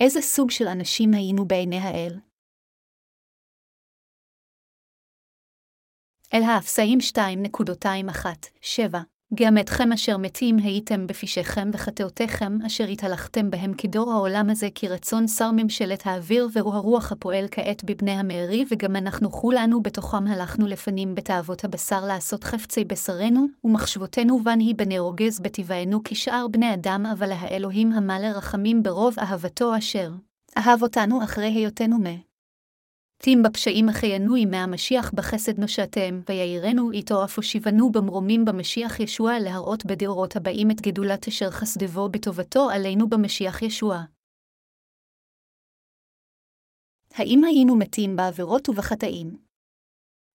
איזה סוג של אנשים היינו בעיני האל? אל האפסאים 2.21-7 גם אתכם אשר מתים הייתם בפשעיכם וחטאותיכם, אשר התהלכתם בהם כדור העולם הזה, כי רצון שר ממשלת האוויר והוא הרוח הפועל כעת בבני המארי, וגם אנחנו כולנו בתוכם הלכנו לפנים בתאוות הבשר לעשות חפצי בשרנו, ומחשבותינו בן היא בני רוגז בטבענו כשאר בני אדם, אבל האלוהים המלא רחמים ברוב אהבתו אשר אהב אותנו אחרי היותנו מה. תים בפשעים אחיינו ימי המשיח בחסד נושעתם, ויעירנו איתו אף הושיבנו במרומים במשיח ישוע להראות בדורות הבאים את גדולת אשר חסדבו בטובתו עלינו במשיח ישוע. האם היינו מתים בעבירות ובחטאים?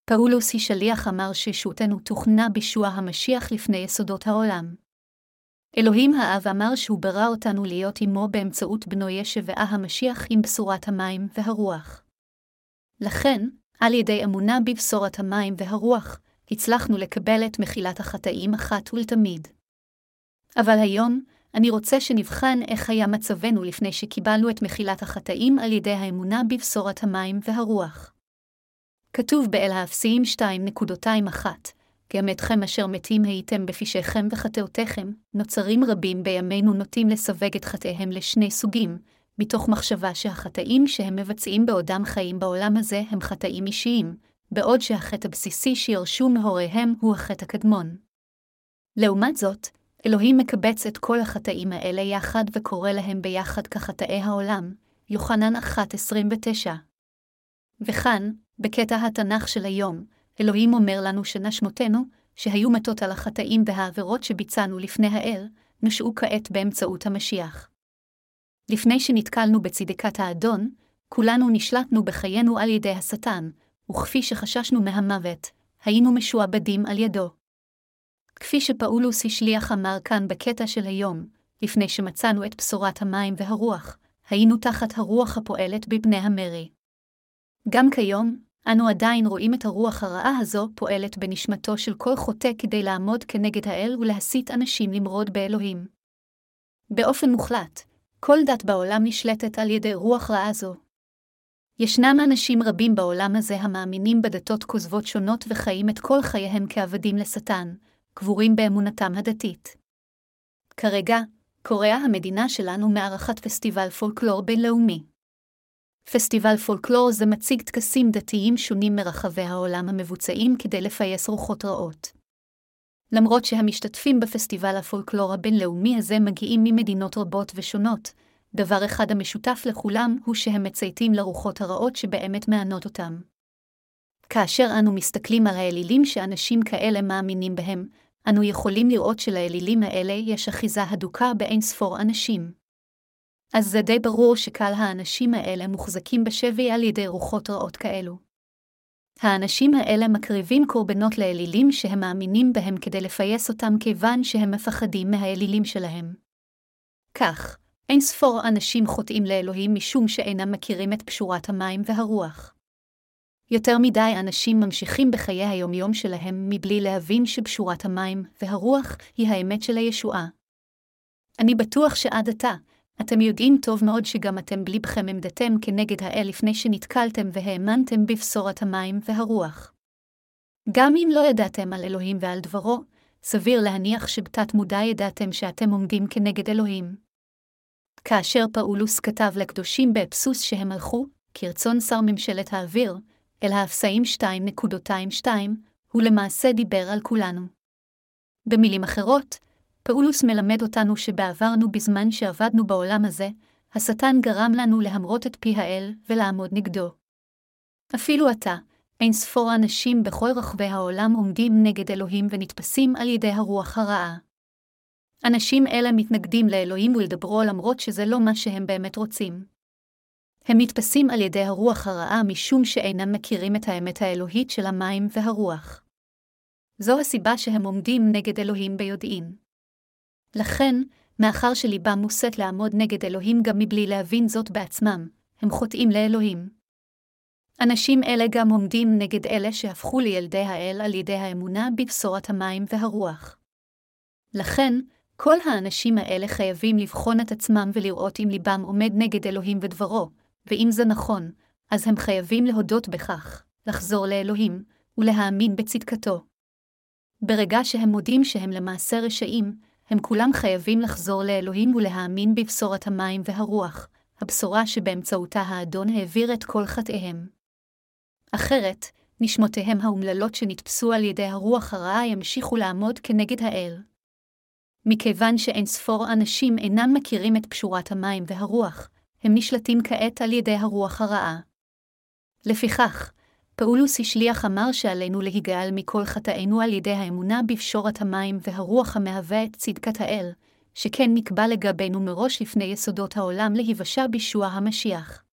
פאולוס היא שליח אמר שישותנו תוכנה בישוע המשיח לפני יסודות העולם. אלוהים האב אמר שהוא ברא אותנו להיות עמו באמצעות בנו ישבעה המשיח עם בשורת המים והרוח. לכן, על ידי אמונה בבשורת המים והרוח, הצלחנו לקבל את מחילת החטאים אחת ולתמיד. אבל היום, אני רוצה שנבחן איך היה מצבנו לפני שקיבלנו את מחילת החטאים על ידי האמונה בבשורת המים והרוח. כתוב באל האפסיים 2.21 גם אתכם אשר מתים הייתם בפשעיכם וחטאותיכם, נוצרים רבים בימינו נוטים לסווג את חטאיהם לשני סוגים, מתוך מחשבה שהחטאים שהם מבצעים בעודם חיים בעולם הזה הם חטאים אישיים, בעוד שהחטא הבסיסי שירשו מהוריהם הוא החטא הקדמון. לעומת זאת, אלוהים מקבץ את כל החטאים האלה יחד וקורא להם ביחד כחטאי העולם, יוחנן 1.29. וכאן, בקטע התנ"ך של היום, אלוהים אומר לנו שנשמותינו, שהיו מתות על החטאים והעבירות שביצענו לפני האל, נושעו כעת באמצעות המשיח. לפני שנתקלנו בצדקת האדון, כולנו נשלטנו בחיינו על ידי השטן, וכפי שחששנו מהמוות, היינו משועבדים על ידו. כפי שפאולוס השליח אמר כאן בקטע של היום, לפני שמצאנו את בשורת המים והרוח, היינו תחת הרוח הפועלת בבני המרי. גם כיום, אנו עדיין רואים את הרוח הרעה הזו פועלת בנשמתו של כל חוטא כדי לעמוד כנגד האל ולהסית אנשים למרוד באלוהים. באופן מוחלט, כל דת בעולם נשלטת על ידי רוח רעה זו. ישנם אנשים רבים בעולם הזה המאמינים בדתות כוזבות שונות וחיים את כל חייהם כעבדים לשטן, קבורים באמונתם הדתית. כרגע, קוריאה המדינה שלנו מארחת פסטיבל פולקלור בינלאומי. פסטיבל פולקלור זה מציג טקסים דתיים שונים מרחבי העולם המבוצעים כדי לפייס רוחות רעות. למרות שהמשתתפים בפסטיבל הפולקלור הבינלאומי הזה מגיעים ממדינות רבות ושונות, דבר אחד המשותף לכולם הוא שהם מצייתים לרוחות הרעות שבאמת מענות אותם. כאשר אנו מסתכלים על האלילים שאנשים כאלה מאמינים בהם, אנו יכולים לראות שלאלילים האלה יש אחיזה הדוקה באין ספור אנשים. אז זה די ברור שקהל האנשים האלה מוחזקים בשבי על ידי רוחות רעות כאלו. האנשים האלה מקריבים קורבנות לאלילים שהם מאמינים בהם כדי לפייס אותם כיוון שהם מפחדים מהאלילים שלהם. כך, אין ספור אנשים חוטאים לאלוהים משום שאינם מכירים את פשורת המים והרוח. יותר מדי אנשים ממשיכים בחיי היומיום שלהם מבלי להבין שבשורת המים והרוח היא האמת של הישועה. אני בטוח שעד עתה, אתם יודעים טוב מאוד שגם אתם בליבכם עמדתם כנגד האל לפני שנתקלתם והאמנתם בבשורת המים והרוח. גם אם לא ידעתם על אלוהים ועל דברו, סביר להניח שבתת מודע ידעתם שאתם עומדים כנגד אלוהים. כאשר פאולוס כתב לקדושים באפסוס שהם הלכו, כרצון שר ממשלת האוויר, אל האפסאים 2.22, הוא למעשה דיבר על כולנו. במילים אחרות, פאולוס מלמד אותנו שבעברנו בזמן שעבדנו בעולם הזה, השטן גרם לנו להמרות את פי האל ולעמוד נגדו. אפילו עתה, אין ספור אנשים בכל רחבי העולם עומדים נגד אלוהים ונתפסים על ידי הרוח הרעה. אנשים אלה מתנגדים לאלוהים ולדברו למרות שזה לא מה שהם באמת רוצים. הם נתפסים על ידי הרוח הרעה משום שאינם מכירים את האמת האלוהית של המים והרוח. זו הסיבה שהם עומדים נגד אלוהים ביודעין. לכן, מאחר שליבם מוסת לעמוד נגד אלוהים גם מבלי להבין זאת בעצמם, הם חוטאים לאלוהים. אנשים אלה גם עומדים נגד אלה שהפכו לילדי האל על ידי האמונה בבשורת המים והרוח. לכן, כל האנשים האלה חייבים לבחון את עצמם ולראות אם ליבם עומד נגד אלוהים ודברו, ואם זה נכון, אז הם חייבים להודות בכך, לחזור לאלוהים, ולהאמין בצדקתו. ברגע שהם מודים שהם למעשה רשעים, הם כולם חייבים לחזור לאלוהים ולהאמין בבשורת המים והרוח, הבשורה שבאמצעותה האדון העביר את כל חטאיהם. אחרת, נשמותיהם האומללות שנתפסו על ידי הרוח הרעה ימשיכו לעמוד כנגד האל. מכיוון שאין ספור אנשים אינם מכירים את פשורת המים והרוח, הם נשלטים כעת על ידי הרוח הרעה. לפיכך, פאולוס השליח אמר שעלינו להיגאל מכל חטאינו על ידי האמונה בפשורת המים והרוח המהווה את צדקת האל, שכן נקבע לגבינו מראש לפני יסודות העולם להיוושע בישוע המשיח.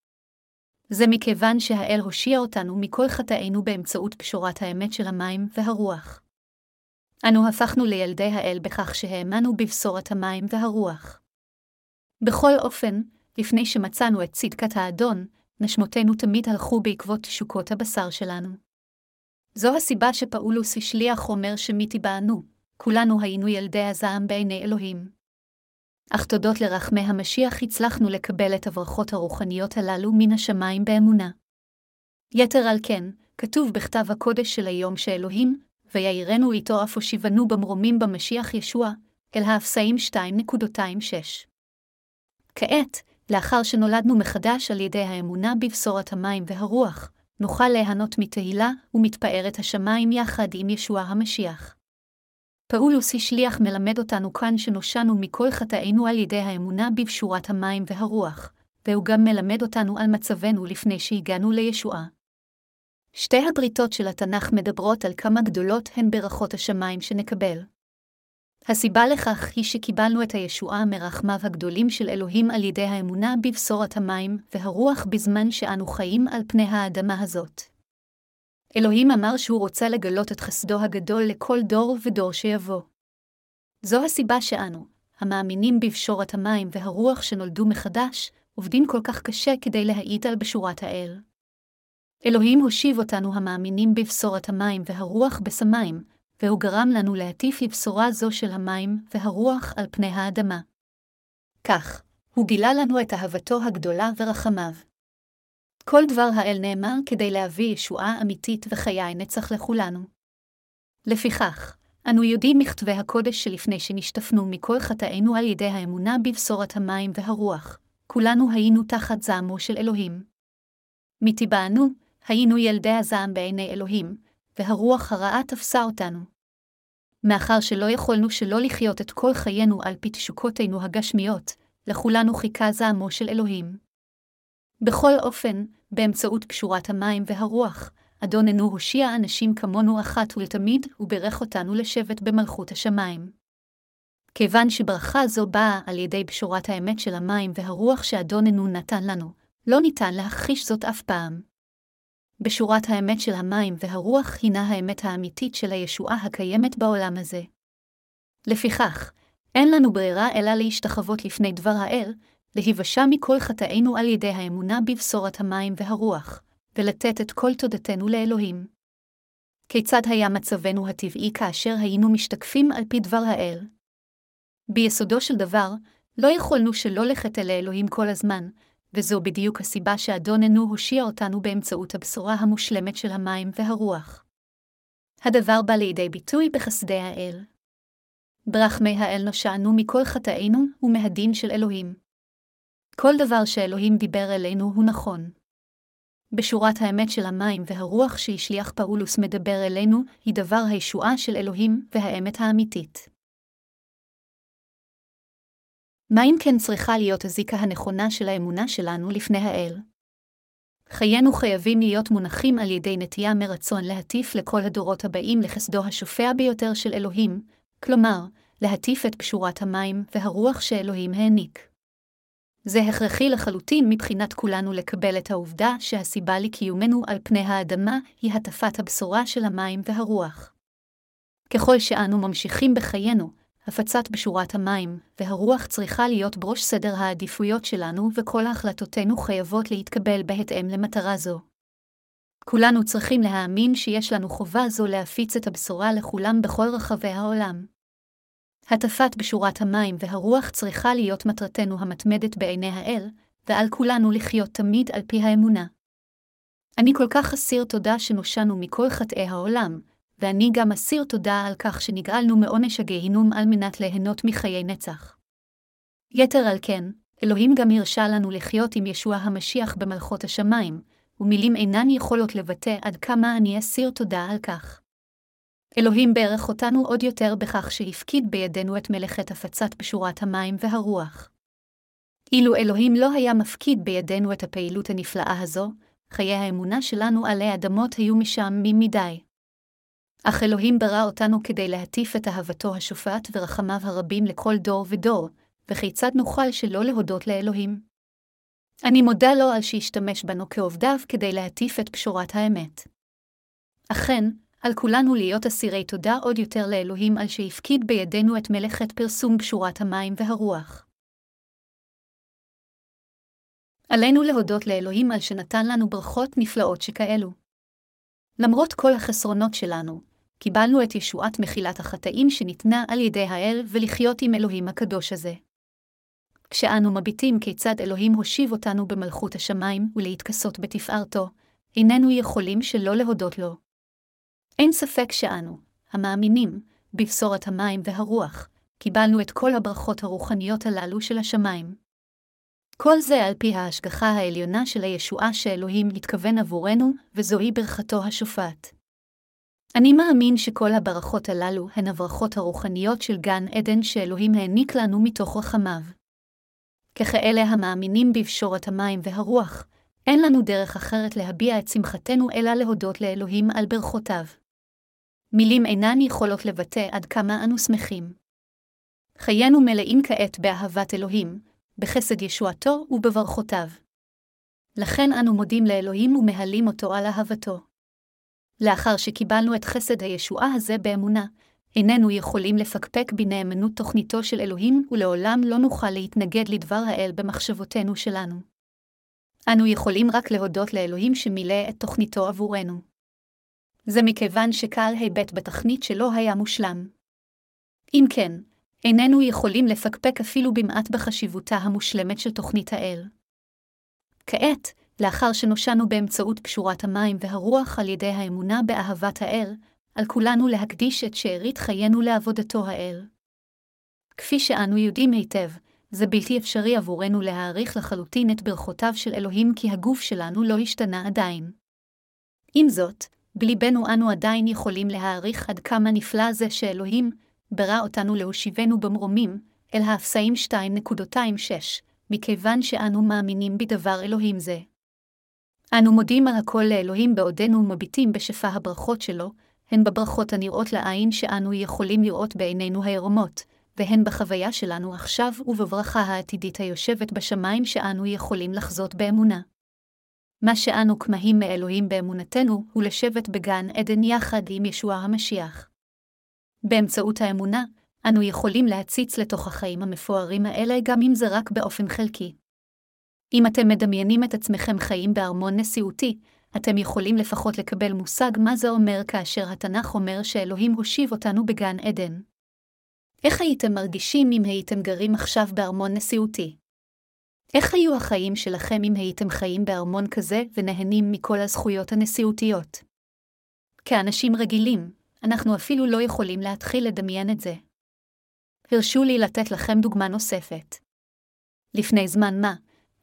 זה מכיוון שהאל הושיע אותנו מכל חטאינו באמצעות פשורת האמת של המים והרוח. אנו הפכנו לילדי האל בכך שהאמנו בבשורת המים והרוח. בכל אופן, לפני שמצאנו את צדקת האדון, נשמותינו תמיד הלכו בעקבות תשוקות הבשר שלנו. זו הסיבה שפאולוס השליח אומר שמי תיבענו, כולנו היינו ילדי הזעם בעיני אלוהים. אך תודות לרחמי המשיח הצלחנו לקבל את הברכות הרוחניות הללו מן השמיים באמונה. יתר על כן, כתוב בכתב הקודש של היום שאלוהים, ויעירנו איתו אף הושיבנו במרומים במשיח ישוע, אל האפסאים 2.26. כעת, לאחר שנולדנו מחדש על ידי האמונה בבשורת המים והרוח, נוכל ליהנות מתהילה ומתפארת השמיים יחד עם ישוע המשיח. פאולוס השליח מלמד אותנו כאן שנושענו מכל חטאינו על ידי האמונה בבשורת המים והרוח, והוא גם מלמד אותנו על מצבנו לפני שהגענו לישועה. שתי הבריתות של התנ"ך מדברות על כמה גדולות הן ברכות השמיים שנקבל. הסיבה לכך היא שקיבלנו את הישועה מרחמיו הגדולים של אלוהים על ידי האמונה בבשורת המים והרוח בזמן שאנו חיים על פני האדמה הזאת. אלוהים אמר שהוא רוצה לגלות את חסדו הגדול לכל דור ודור שיבוא. זו הסיבה שאנו, המאמינים בבשורת המים והרוח שנולדו מחדש, עובדים כל כך קשה כדי להעיד על בשורת האל. אלוהים הושיב אותנו המאמינים בבשורת המים והרוח בשמיים, והוא גרם לנו להטיף לבשורה זו של המים והרוח על פני האדמה. כך, הוא גילה לנו את אהבתו הגדולה ורחמיו. כל דבר האל נאמר כדי להביא ישועה אמיתית וחיי נצח לכולנו. לפיכך, אנו יודעים מכתבי הקודש שלפני שנשטפנו מכל חטאינו על ידי האמונה בבשורת המים והרוח, כולנו היינו תחת זעמו של אלוהים. מטבענו, היינו ילדי הזעם בעיני אלוהים, והרוח הרעה תפסה אותנו. מאחר שלא יכולנו שלא לחיות את כל חיינו על פי תשוקותינו הגשמיות, לכולנו חיכה זעמו של אלוהים. בכל אופן, באמצעות קשורת המים והרוח, אדוננו הושיע אנשים כמונו אחת ולתמיד, וברך אותנו לשבת במלכות השמיים. כיוון שברכה זו באה על ידי בשורת האמת של המים והרוח שאדוננו נתן לנו, לא ניתן להכחיש זאת אף פעם. בשורת האמת של המים והרוח הינה האמת האמיתית של הישועה הקיימת בעולם הזה. לפיכך, אין לנו ברירה אלא להשתחוות לפני דבר האל, להיוושע מכל חטאינו על ידי האמונה בבשורת המים והרוח, ולתת את כל תודתנו לאלוהים. כיצד היה מצבנו הטבעי כאשר היינו משתקפים על פי דבר האל? ביסודו של דבר, לא יכולנו שלא לחטא לאלוהים כל הזמן, וזו בדיוק הסיבה שאדוננו הושיע אותנו באמצעות הבשורה המושלמת של המים והרוח. הדבר בא לידי ביטוי בחסדי האל. ברחמי האל נושענו מכל חטאינו ומהדין של אלוהים. כל דבר שאלוהים דיבר אלינו הוא נכון. בשורת האמת של המים והרוח שהשליח פאולוס מדבר אלינו, היא דבר הישועה של אלוהים והאמת האמיתית. מה אם כן צריכה להיות הזיקה הנכונה של האמונה שלנו לפני האל? חיינו חייבים להיות מונחים על ידי נטייה מרצון להטיף לכל הדורות הבאים לחסדו השופע ביותר של אלוהים, כלומר, להטיף את פשורת המים והרוח שאלוהים העניק. זה הכרחי לחלוטין מבחינת כולנו לקבל את העובדה שהסיבה לקיומנו על פני האדמה היא הטפת הבשורה של המים והרוח. ככל שאנו ממשיכים בחיינו, הפצת בשורת המים והרוח צריכה להיות בראש סדר העדיפויות שלנו וכל החלטותינו חייבות להתקבל בהתאם למטרה זו. כולנו צריכים להאמין שיש לנו חובה זו להפיץ את הבשורה לכולם בכל רחבי העולם. הטפת בשורת המים והרוח צריכה להיות מטרתנו המתמדת בעיני האל, ועל כולנו לחיות תמיד על פי האמונה. אני כל כך אסיר תודה שנושענו מכל חטאי העולם, ואני גם אסיר תודה על כך שנגאלנו מעונש הגיהינום על מנת ליהנות מחיי נצח. יתר על כן, אלוהים גם הרשה לנו לחיות עם ישוע המשיח במלכות השמיים, ומילים אינן יכולות לבטא עד כמה אני אסיר תודה על כך. אלוהים ברך אותנו עוד יותר בכך שהפקיד בידינו את מלאכת הפצת בשורת המים והרוח. אילו אלוהים לא היה מפקיד בידינו את הפעילות הנפלאה הזו, חיי האמונה שלנו עלי אדמות היו משעממים מדי. אך אלוהים ברא אותנו כדי להטיף את אהבתו השופעת ורחמיו הרבים לכל דור ודור, וכיצד נוכל שלא להודות לאלוהים? אני מודה לו על שהשתמש בנו כעובדיו כדי להטיף את פשורת האמת. אכן, על כולנו להיות אסירי תודה עוד יותר לאלוהים על שהפקיד בידינו את מלאכת פרסום פשורת המים והרוח. עלינו להודות לאלוהים על שנתן לנו ברכות נפלאות שכאלו. למרות כל החסרונות שלנו, קיבלנו את ישועת מחילת החטאים שניתנה על ידי האל ולחיות עם אלוהים הקדוש הזה. כשאנו מביטים כיצד אלוהים הושיב אותנו במלכות השמיים ולהתכסות בתפארתו, איננו יכולים שלא להודות לו. אין ספק שאנו, המאמינים, בבשורת המים והרוח, קיבלנו את כל הברכות הרוחניות הללו של השמיים. כל זה על פי ההשגחה העליונה של הישועה שאלוהים התכוון עבורנו, וזוהי ברכתו השופעת. אני מאמין שכל הברכות הללו הן הברכות הרוחניות של גן עדן שאלוהים העניק לנו מתוך רחמיו. ככאלה המאמינים בפשורת המים והרוח, אין לנו דרך אחרת להביע את שמחתנו אלא להודות לאלוהים על ברכותיו. מילים אינן יכולות לבטא עד כמה אנו שמחים. חיינו מלאים כעת באהבת אלוהים, בחסד ישועתו ובברכותיו. לכן אנו מודים לאלוהים ומהלים אותו על אהבתו. לאחר שקיבלנו את חסד הישועה הזה באמונה, איננו יכולים לפקפק בנאמנות תוכניתו של אלוהים, ולעולם לא נוכל להתנגד לדבר האל במחשבותינו שלנו. אנו יכולים רק להודות לאלוהים שמילא את תוכניתו עבורנו. זה מכיוון שקהל היבט בתכנית שלא היה מושלם. אם כן, איננו יכולים לפקפק אפילו במעט בחשיבותה המושלמת של תוכנית האל. כעת, לאחר שנושענו באמצעות פשורת המים והרוח על ידי האמונה באהבת האל, על כולנו להקדיש את שארית חיינו לעבודתו האל. כפי שאנו יודעים היטב, זה בלתי אפשרי עבורנו להעריך לחלוטין את ברכותיו של אלוהים כי הגוף שלנו לא השתנה עדיין. עם זאת, בליבנו אנו עדיין יכולים להעריך עד כמה נפלא זה שאלוהים ברא אותנו להושיבנו במרומים, אל האפסאים 2.26, מכיוון שאנו מאמינים בדבר אלוהים זה. אנו מודים על הכל לאלוהים בעודנו מביטים בשפע הברכות שלו, הן בברכות הנראות לעין שאנו יכולים לראות בעינינו הערומות, והן בחוויה שלנו עכשיו ובברכה העתידית היושבת בשמיים שאנו יכולים לחזות באמונה. מה שאנו כמהים מאלוהים באמונתנו הוא לשבת בגן עדן יחד עם ישוע המשיח. באמצעות האמונה, אנו יכולים להציץ לתוך החיים המפוארים האלה גם אם זה רק באופן חלקי. אם אתם מדמיינים את עצמכם חיים בארמון נשיאותי, אתם יכולים לפחות לקבל מושג מה זה אומר כאשר התנ"ך אומר שאלוהים הושיב אותנו בגן עדן. איך הייתם מרגישים אם הייתם גרים עכשיו בארמון נשיאותי? איך היו החיים שלכם אם הייתם חיים בארמון כזה ונהנים מכל הזכויות הנשיאותיות? כאנשים רגילים, אנחנו אפילו לא יכולים להתחיל לדמיין את זה. הרשו לי לתת לכם דוגמה נוספת. לפני זמן מה,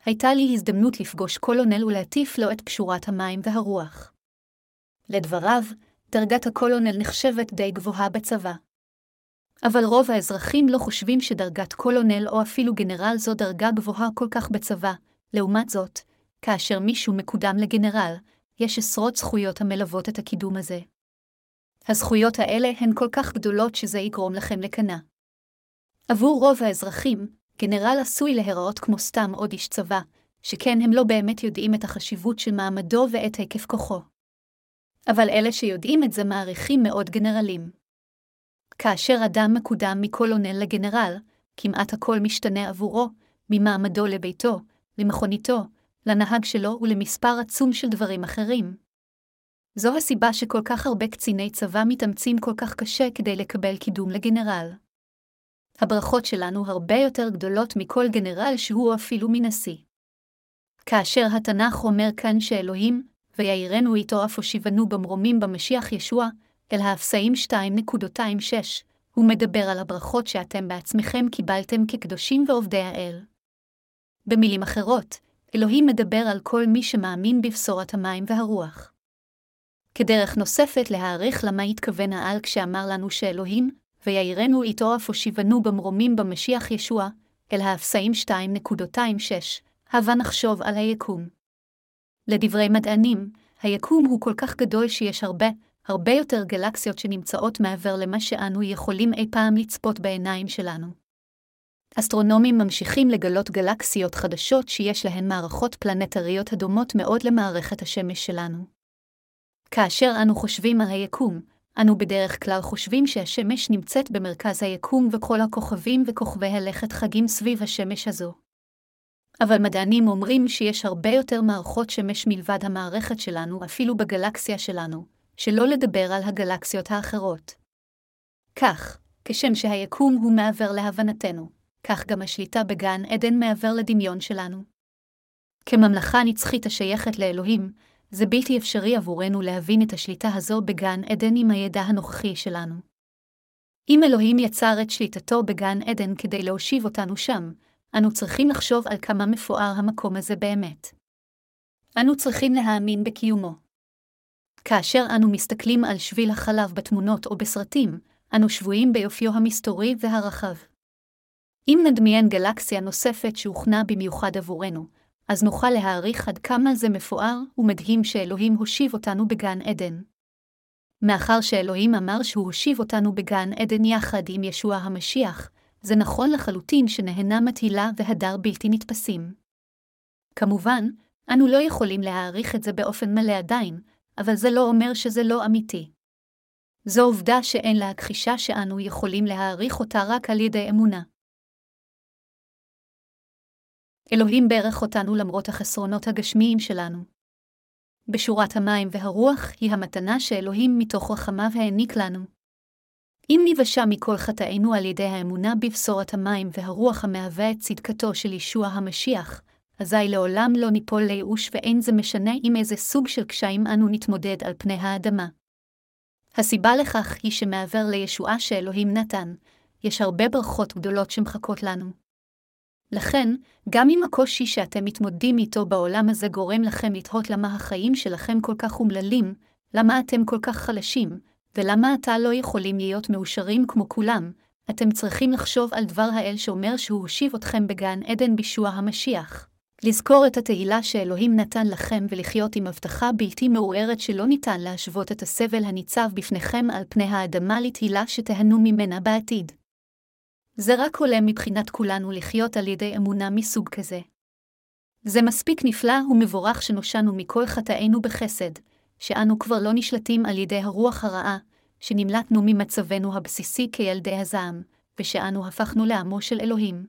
הייתה לי הזדמנות לפגוש קולונל ולהטיף לו את פשורת המים והרוח. לדבריו, דרגת הקולונל נחשבת די גבוהה בצבא. אבל רוב האזרחים לא חושבים שדרגת קולונל או אפילו גנרל זו דרגה גבוהה כל כך בצבא, לעומת זאת, כאשר מישהו מקודם לגנרל, יש עשרות זכויות המלוות את הקידום הזה. הזכויות האלה הן כל כך גדולות שזה יגרום לכם לקנא. עבור רוב האזרחים, גנרל עשוי להיראות כמו סתם עוד איש צבא, שכן הם לא באמת יודעים את החשיבות של מעמדו ואת היקף כוחו. אבל אלה שיודעים את זה מעריכים מאוד גנרלים. כאשר אדם מקודם מקולונל לגנרל, כמעט הכל משתנה עבורו, ממעמדו לביתו, למכוניתו, לנהג שלו ולמספר עצום של דברים אחרים. זו הסיבה שכל כך הרבה קציני צבא מתאמצים כל כך קשה כדי לקבל קידום לגנרל. הברכות שלנו הרבה יותר גדולות מכל גנרל שהוא אפילו מנשיא. כאשר התנ"ך אומר כאן שאלוהים, ויעירנו איתו אף הושיבנו במרומים במשיח ישוע, אל האפסאים 2.26, הוא מדבר על הברכות שאתם בעצמכם קיבלתם כקדושים ועובדי האל. במילים אחרות, אלוהים מדבר על כל מי שמאמין בבשורת המים והרוח. כדרך נוספת להעריך למה התכוון העל כשאמר לנו שאלוהים, ויעירנו איתו אף הושיבנו במרומים במשיח ישוע, אל האפסאים 2.26, הבה נחשוב על היקום. לדברי מדענים, היקום הוא כל כך גדול שיש הרבה, הרבה יותר גלקסיות שנמצאות מעבר למה שאנו יכולים אי פעם לצפות בעיניים שלנו. אסטרונומים ממשיכים לגלות גלקסיות חדשות שיש להן מערכות פלנטריות הדומות מאוד למערכת השמש שלנו. כאשר אנו חושבים על היקום, אנו בדרך כלל חושבים שהשמש נמצאת במרכז היקום וכל הכוכבים וכוכבי הלכת חגים סביב השמש הזו. אבל מדענים אומרים שיש הרבה יותר מערכות שמש מלבד המערכת שלנו, אפילו בגלקסיה שלנו, שלא לדבר על הגלקסיות האחרות. כך, כשם שהיקום הוא מעבר להבנתנו, כך גם השליטה בגן עדן מעבר לדמיון שלנו. כממלכה נצחית השייכת לאלוהים, זה בלתי אפשרי עבורנו להבין את השליטה הזו בגן עדן עם הידע הנוכחי שלנו. אם אלוהים יצר את שליטתו בגן עדן כדי להושיב אותנו שם, אנו צריכים לחשוב על כמה מפואר המקום הזה באמת. אנו צריכים להאמין בקיומו. כאשר אנו מסתכלים על שביל החלב בתמונות או בסרטים, אנו שבויים ביופיו המסתורי והרחב. אם נדמיין גלקסיה נוספת שהוכנה במיוחד עבורנו, אז נוכל להעריך עד כמה זה מפואר ומדהים שאלוהים הושיב אותנו בגן עדן. מאחר שאלוהים אמר שהוא הושיב אותנו בגן עדן יחד עם ישוע המשיח, זה נכון לחלוטין שנהנה מתהילה והדר בלתי נתפסים. כמובן, אנו לא יכולים להעריך את זה באופן מלא עדיין, אבל זה לא אומר שזה לא אמיתי. זו עובדה שאין להכחישה שאנו יכולים להעריך אותה רק על ידי אמונה. אלוהים ברך אותנו למרות החסרונות הגשמיים שלנו. בשורת המים והרוח היא המתנה שאלוהים מתוך רחמיו העניק לנו. אם ניוושע מכל חטאינו על ידי האמונה בבשורת המים והרוח המהווה את צדקתו של ישוע המשיח, אזי לעולם לא ניפול לייאוש ואין זה משנה עם איזה סוג של קשיים אנו נתמודד על פני האדמה. הסיבה לכך היא שמעבר לישועה שאלוהים נתן, יש הרבה ברכות גדולות שמחכות לנו. לכן, גם אם הקושי שאתם מתמודדים איתו בעולם הזה גורם לכם לתהות למה החיים שלכם כל כך אומללים, למה אתם כל כך חלשים, ולמה עתה לא יכולים להיות מאושרים כמו כולם, אתם צריכים לחשוב על דבר האל שאומר שהוא הושיב אתכם בגן עדן בישוע המשיח. לזכור את התהילה שאלוהים נתן לכם ולחיות עם הבטחה בלתי מעורערת שלא ניתן להשוות את הסבל הניצב בפניכם על פני האדמה לתהילה שתהנו ממנה בעתיד. זה רק עולה מבחינת כולנו לחיות על ידי אמונה מסוג כזה. זה מספיק נפלא ומבורך שנושענו מכל חטאינו בחסד, שאנו כבר לא נשלטים על ידי הרוח הרעה, שנמלטנו ממצבנו הבסיסי כילדי הזעם, ושאנו הפכנו לעמו של אלוהים.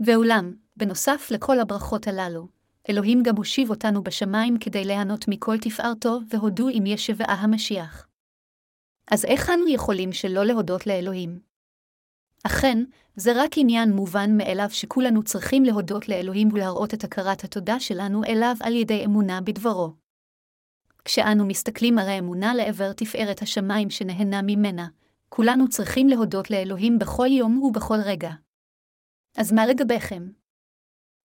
ואולם, בנוסף לכל הברכות הללו, אלוהים גם הושיב אותנו בשמיים כדי ליהנות מכל תפארתו, והודו אם יש שבעה המשיח. אז איך אנו יכולים שלא להודות לאלוהים? אכן, זה רק עניין מובן מאליו שכולנו צריכים להודות לאלוהים ולהראות את הכרת התודה שלנו אליו על ידי אמונה בדברו. כשאנו מסתכלים על האמונה לעבר תפארת השמיים שנהנה ממנה, כולנו צריכים להודות לאלוהים בכל יום ובכל רגע. אז מה לגביכם?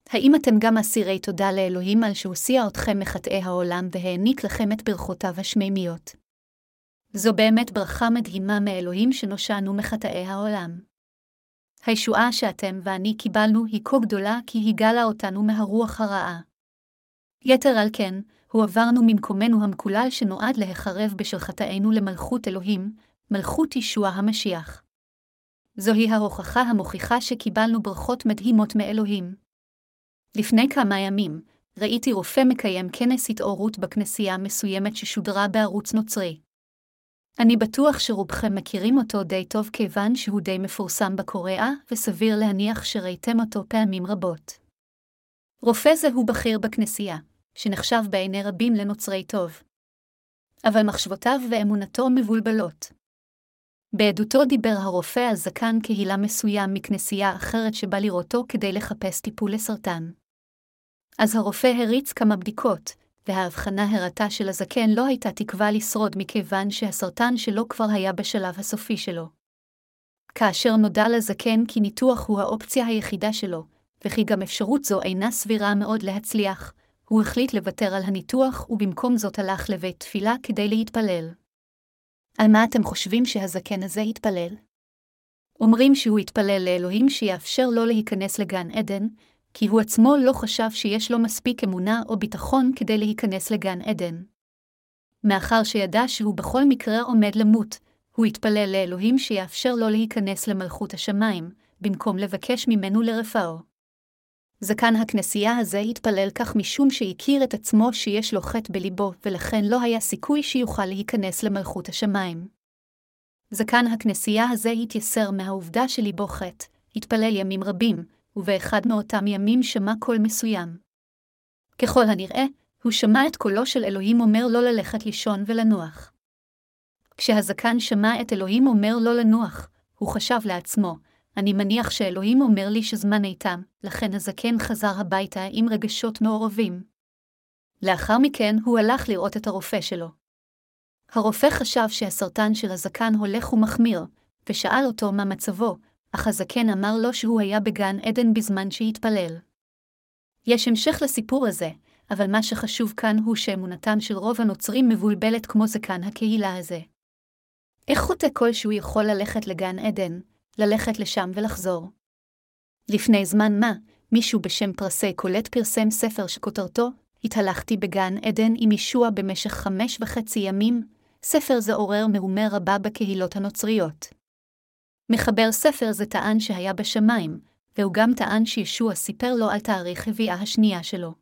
האם אתם גם אסירי תודה לאלוהים על שהוסיע אתכם מחטאי העולם והעניק לכם את ברכותיו השמימיות? זו באמת ברכה מדהימה מאלוהים שנושענו מחטאי העולם. הישועה שאתם ואני קיבלנו היא כה גדולה כי היא גלה אותנו מהרוח הרעה. יתר על כן, הועברנו ממקומנו המקולל שנועד להחרב בשל חטאינו למלכות אלוהים, מלכות ישוע המשיח. זוהי ההוכחה המוכיחה שקיבלנו ברכות מדהימות מאלוהים. לפני כמה ימים, ראיתי רופא מקיים כנס התעוררות בכנסייה מסוימת ששודרה בערוץ נוצרי. אני בטוח שרובכם מכירים אותו די טוב כיוון שהוא די מפורסם בקוריאה, וסביר להניח שראיתם אותו פעמים רבות. רופא זה הוא בכיר בכנסייה, שנחשב בעיני רבים לנוצרי טוב. אבל מחשבותיו ואמונתו מבולבלות. בעדותו דיבר הרופא על זקן קהילה מסוים מכנסייה אחרת שבא לראותו כדי לחפש טיפול לסרטן. אז הרופא הריץ כמה בדיקות, וההבחנה הראתה שלזקן לא הייתה תקווה לשרוד מכיוון שהסרטן שלו כבר היה בשלב הסופי שלו. כאשר נודע לזקן כי ניתוח הוא האופציה היחידה שלו, וכי גם אפשרות זו אינה סבירה מאוד להצליח, הוא החליט לוותר על הניתוח ובמקום זאת הלך לבית תפילה כדי להתפלל. על מה אתם חושבים שהזקן הזה התפלל? אומרים שהוא התפלל לאלוהים שיאפשר לו להיכנס לגן עדן, כי הוא עצמו לא חשב שיש לו מספיק אמונה או ביטחון כדי להיכנס לגן עדן. מאחר שידע שהוא בכל מקרה עומד למות, הוא התפלל לאלוהים שיאפשר לו להיכנס למלכות השמיים, במקום לבקש ממנו לרפאו. זקן הכנסייה הזה התפלל כך משום שהכיר את עצמו שיש לו חטא בליבו, ולכן לא היה סיכוי שיוכל להיכנס למלכות השמיים. זקן הכנסייה הזה התייסר מהעובדה שליבו חטא, התפלל ימים רבים, ובאחד מאותם ימים שמע קול מסוים. ככל הנראה, הוא שמע את קולו של אלוהים אומר לא ללכת לישון ולנוח. כשהזקן שמע את אלוהים אומר לא לנוח, הוא חשב לעצמו, אני מניח שאלוהים אומר לי שזמן איתם, לכן הזקן חזר הביתה עם רגשות מעורבים. לאחר מכן הוא הלך לראות את הרופא שלו. הרופא חשב שהסרטן של הזקן הולך ומחמיר, ושאל אותו מה מצבו, אך הזקן אמר לו שהוא היה בגן עדן בזמן שהתפלל. יש המשך לסיפור הזה, אבל מה שחשוב כאן הוא שאמונתם של רוב הנוצרים מבולבלת כמו זקן הקהילה הזה. איך חוטא כלשהו יכול ללכת לגן עדן, ללכת לשם ולחזור? לפני זמן מה, מישהו בשם פרסי קולט פרסם ספר שכותרתו התהלכתי בגן עדן עם ישוע במשך חמש וחצי ימים, ספר זה עורר מהומה רבה בקהילות הנוצריות. מחבר ספר זה טען שהיה בשמיים, והוא גם טען שישוע סיפר לו על תאריך הביאה השנייה שלו.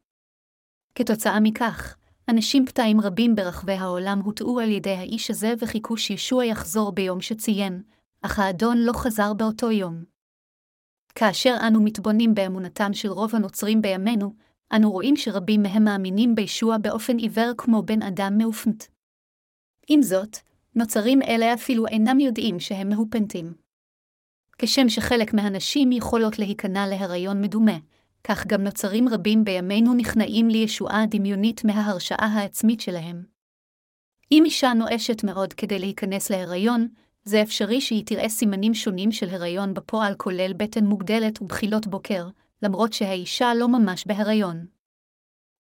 כתוצאה מכך, אנשים פתאים רבים ברחבי העולם הוטעו על ידי האיש הזה וחיכו שישוע יחזור ביום שציין, אך האדון לא חזר באותו יום. כאשר אנו מתבוננים באמונתם של רוב הנוצרים בימינו, אנו רואים שרבים מהם מאמינים בישוע באופן עיוור כמו בן אדם מאופנת. עם זאת, נוצרים אלה אפילו אינם יודעים שהם מהופנטים. כשם שחלק מהנשים יכולות להיכנע להיריון מדומה, כך גם נוצרים רבים בימינו נכנעים לישועה דמיונית מההרשאה העצמית שלהם. אם אישה נואשת מאוד כדי להיכנס להיריון, זה אפשרי שהיא תראה סימנים שונים של הריון בפועל כולל בטן מוגדלת ובחילות בוקר, למרות שהאישה לא ממש בהריון.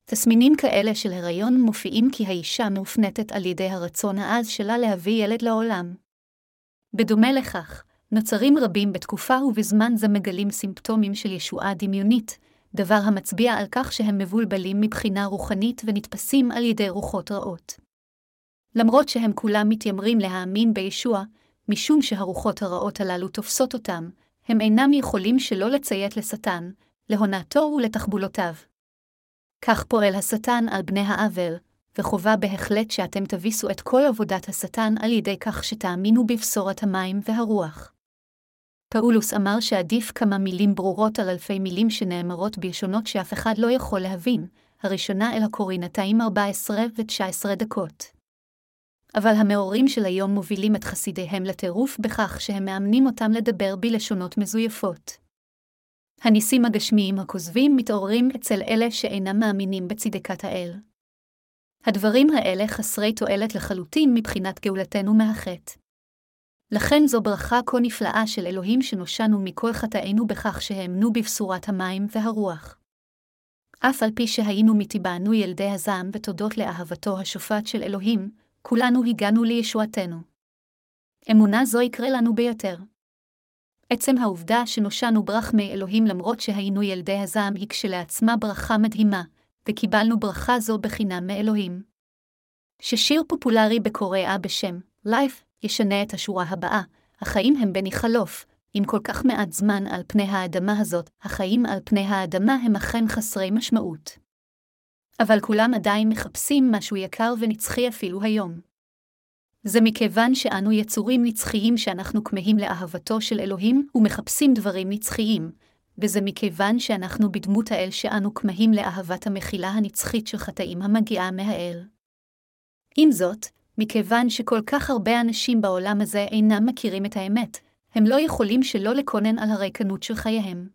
תסמינים כאלה של הריון מופיעים כי האישה מאופנטת על ידי הרצון העז שלה להביא ילד לעולם. בדומה לכך, נוצרים רבים בתקופה ובזמן זה מגלים סימפטומים של ישועה דמיונית, דבר המצביע על כך שהם מבולבלים מבחינה רוחנית ונתפסים על ידי רוחות רעות. למרות שהם כולם מתיימרים להאמין בישוע, משום שהרוחות הרעות הללו תופסות אותם, הם אינם יכולים שלא לציית לשטן, להונאתו ולתחבולותיו. כך פועל השטן על בני העוול, וחובה בהחלט שאתם תביסו את כל עבודת השטן על ידי כך שתאמינו בבשורת המים והרוח. פאולוס אמר שעדיף כמה מילים ברורות על אלפי מילים שנאמרות בלשונות שאף אחד לא יכול להבין, הראשונה אל הקורינתיים 14 ו-19 דקות. אבל המאורים של היום מובילים את חסידיהם לטירוף בכך שהם מאמנים אותם לדבר בלשונות מזויפות. הניסים הגשמיים הכוזבים מתעוררים אצל אלה שאינם מאמינים בצדקת האל. הדברים האלה חסרי תועלת לחלוטין מבחינת גאולתנו מהחטא. לכן זו ברכה כה נפלאה של אלוהים שנושענו מכל חטאינו בכך שהאמנו בבשורת המים והרוח. אף על פי שהיינו מטבענו ילדי הזעם ותודות לאהבתו השופט של אלוהים, כולנו הגענו לישועתנו. אמונה זו יקרה לנו ביותר. עצם העובדה שנושענו ברחמי אלוהים למרות שהיינו ילדי הזעם היא כשלעצמה ברכה מדהימה, וקיבלנו ברכה זו בחינם מאלוהים. ששיר פופולרי בקוריאה בשם Life ישנה את השורה הבאה, החיים הם בני חלוף, עם כל כך מעט זמן על פני האדמה הזאת, החיים על פני האדמה הם אכן חסרי משמעות. אבל כולם עדיין מחפשים משהו יקר ונצחי אפילו היום. זה מכיוון שאנו יצורים נצחיים שאנחנו כמהים לאהבתו של אלוהים ומחפשים דברים נצחיים, וזה מכיוון שאנחנו בדמות האל שאנו כמהים לאהבת המחילה הנצחית של חטאים המגיעה מהאל. עם זאת, מכיוון שכל כך הרבה אנשים בעולם הזה אינם מכירים את האמת, הם לא יכולים שלא לקונן על הריקנות של חייהם.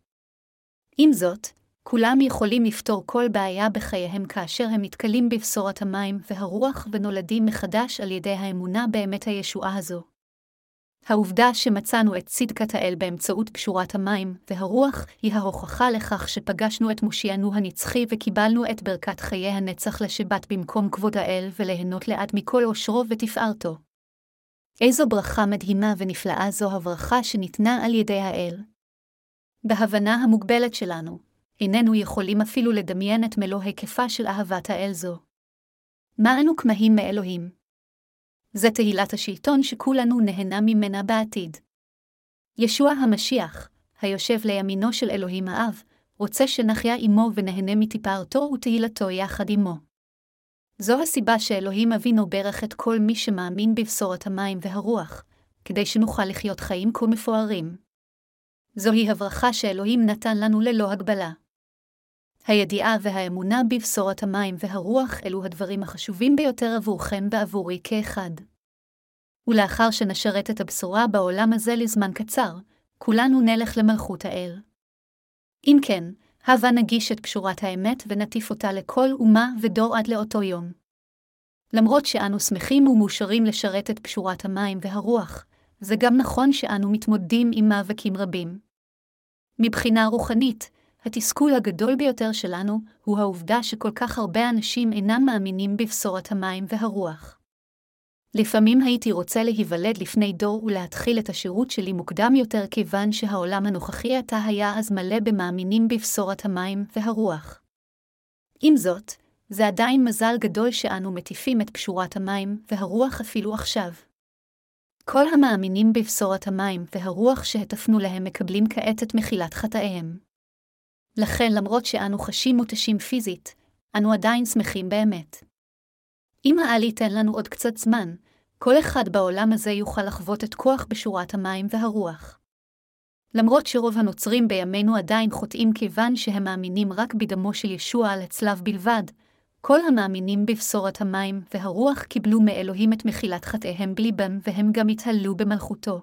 עם זאת, כולם יכולים לפתור כל בעיה בחייהם כאשר הם נתקלים בבשורת המים והרוח ונולדים מחדש על ידי האמונה באמת הישועה הזו. העובדה שמצאנו את צדקת האל באמצעות פשורת המים והרוח היא ההוכחה לכך שפגשנו את מושיענו הנצחי וקיבלנו את ברכת חיי הנצח לשבת במקום כבוד האל וליהנות לעד מכל עושרו ותפארתו. איזו ברכה מדהימה ונפלאה זו הברכה שניתנה על ידי האל. בהבנה המוגבלת שלנו, איננו יכולים אפילו לדמיין את מלוא היקפה של אהבת האל זו. מה אנו כמהים מאלוהים? זה תהילת השלטון שכולנו נהנה ממנה בעתיד. ישוע המשיח, היושב לימינו של אלוהים האב, רוצה שנחיה עמו ונהנה מטיפארתו ותהילתו יחד עמו. זו הסיבה שאלוהים אבינו ברך את כל מי שמאמין בבשורת המים והרוח, כדי שנוכל לחיות חיים כה מפוארים. זוהי הברכה שאלוהים נתן לנו ללא הגבלה. הידיעה והאמונה בבשורת המים והרוח אלו הדברים החשובים ביותר עבורכם ועבורי כאחד. ולאחר שנשרת את הבשורה בעולם הזה לזמן קצר, כולנו נלך למלכות האל. אם כן, הבה נגיש את פשורת האמת ונטיף אותה לכל אומה ודור עד לאותו יום. למרות שאנו שמחים ומאושרים לשרת את פשורת המים והרוח, זה גם נכון שאנו מתמודדים עם מאבקים רבים. מבחינה רוחנית, התסכול הגדול ביותר שלנו הוא העובדה שכל כך הרבה אנשים אינם מאמינים בבשורת המים והרוח. לפעמים הייתי רוצה להיוולד לפני דור ולהתחיל את השירות שלי מוקדם יותר כיוון שהעולם הנוכחי עתה היה אז מלא במאמינים בבשורת המים והרוח. עם זאת, זה עדיין מזל גדול שאנו מטיפים את פשורת המים והרוח אפילו עכשיו. כל המאמינים בבשורת המים והרוח שהטפנו להם מקבלים כעת את מחילת חטאיהם. לכן, למרות שאנו חשים מותשים פיזית, אנו עדיין שמחים באמת. אם העל ייתן לנו עוד קצת זמן, כל אחד בעולם הזה יוכל לחוות את כוח בשורת המים והרוח. למרות שרוב הנוצרים בימינו עדיין חוטאים כיוון שהם מאמינים רק בדמו של ישוע על הצלב בלבד, כל המאמינים בבשורת המים והרוח קיבלו מאלוהים את מחילת חטאיהם בליבם, והם גם התהלו במלכותו.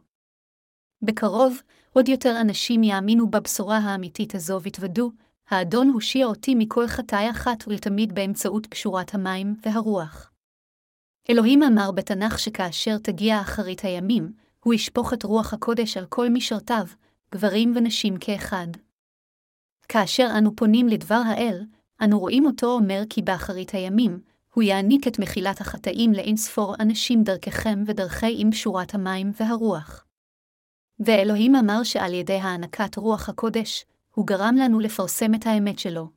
בקרוב, עוד יותר אנשים יאמינו בבשורה האמיתית הזו ויתוודו, האדון הושיע אותי מכל חטאי אחת ולתמיד באמצעות פשורת המים והרוח. אלוהים אמר בתנ"ך שכאשר תגיע אחרית הימים, הוא ישפוך את רוח הקודש על כל משרתיו, גברים ונשים כאחד. כאשר אנו פונים לדבר האל, אנו רואים אותו אומר כי באחרית הימים, הוא יעניק את מחילת החטאים לאין ספור אנשים דרככם ודרכי עם שורת המים והרוח. ואלוהים אמר שעל ידי הענקת רוח הקודש, הוא גרם לנו לפרסם את האמת שלו.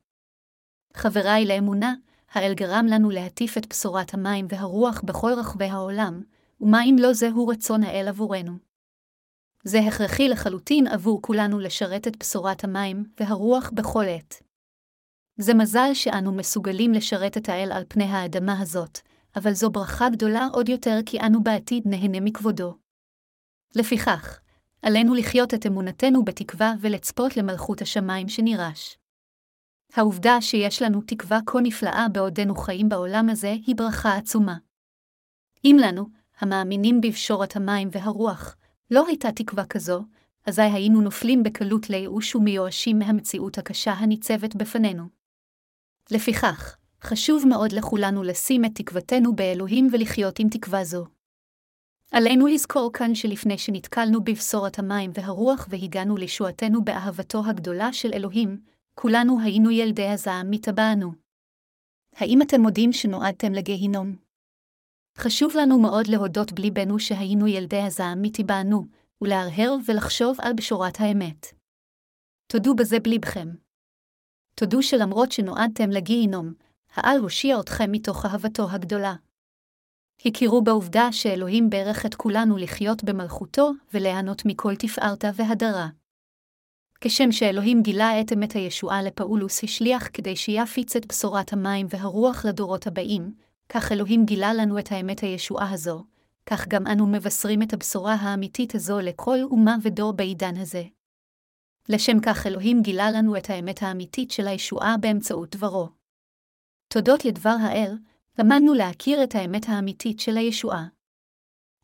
חבריי לאמונה, האל גרם לנו להטיף את בשורת המים והרוח בכל רחבי העולם, ומה אם לא זהו רצון האל עבורנו? זה הכרחי לחלוטין עבור כולנו לשרת את בשורת המים והרוח בכל עת. זה מזל שאנו מסוגלים לשרת את האל על פני האדמה הזאת, אבל זו ברכה גדולה עוד יותר כי אנו בעתיד נהנה מכבודו. לפיכך, עלינו לחיות את אמונתנו בתקווה ולצפות למלכות השמיים שנירש. העובדה שיש לנו תקווה כה נפלאה בעודנו חיים בעולם הזה היא ברכה עצומה. אם לנו, המאמינים בפשורת המים והרוח, לא הייתה תקווה כזו, אזי היינו נופלים בקלות לייאוש ומיואשים מהמציאות הקשה הניצבת בפנינו. לפיכך, חשוב מאוד לכולנו לשים את תקוותנו באלוהים ולחיות עם תקווה זו. עלינו לזכור כאן שלפני שנתקלנו בבשורת המים והרוח והגענו לישועתנו באהבתו הגדולה של אלוהים, כולנו היינו ילדי הזעם מטבענו. האם אתם מודים שנועדתם לגיהינום? חשוב לנו מאוד להודות בליבנו שהיינו ילדי הזעם מטבענו, ולהרהר ולחשוב על בשורת האמת. תודו בזה בליבכם. תודו שלמרות שנועדתם לגיהינום, העל הושיע אתכם מתוך אהבתו הגדולה. הכירו בעובדה שאלוהים ברך את כולנו לחיות במלכותו וליהנות מכל תפארתה והדרה. כשם שאלוהים גילה את אמת הישועה לפאולוס השליח כדי שיפיץ את בשורת המים והרוח לדורות הבאים, כך אלוהים גילה לנו את האמת הישועה הזו, כך גם אנו מבשרים את הבשורה האמיתית הזו לכל אומה ודור בעידן הזה. לשם כך אלוהים גילה לנו את האמת האמיתית של הישועה באמצעות דברו. תודות לדבר האל, למדנו להכיר את האמת האמיתית של הישועה.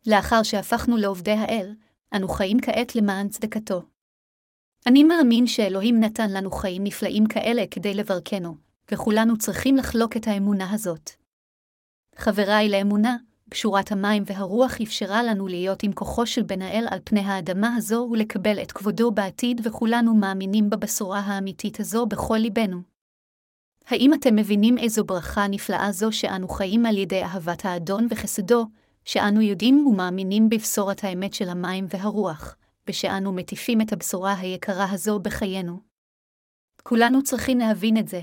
לאחר שהפכנו לעובדי האל, אנו חיים כעת למען צדקתו. אני מאמין שאלוהים נתן לנו חיים נפלאים כאלה כדי לברכנו, וכולנו צריכים לחלוק את האמונה הזאת. חבריי לאמונה, פשורת המים והרוח אפשרה לנו להיות עם כוחו של בן האל על פני האדמה הזו ולקבל את כבודו בעתיד, וכולנו מאמינים בבשורה האמיתית הזו בכל ליבנו. האם אתם מבינים איזו ברכה נפלאה זו שאנו חיים על ידי אהבת האדון וחסדו, שאנו יודעים ומאמינים בבשורת האמת של המים והרוח, ושאנו מטיפים את הבשורה היקרה הזו בחיינו? כולנו צריכים להבין את זה.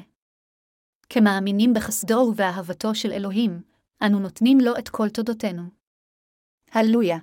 כמאמינים בחסדו ובאהבתו של אלוהים, אנו נותנים לו את כל תודותינו. הללויה.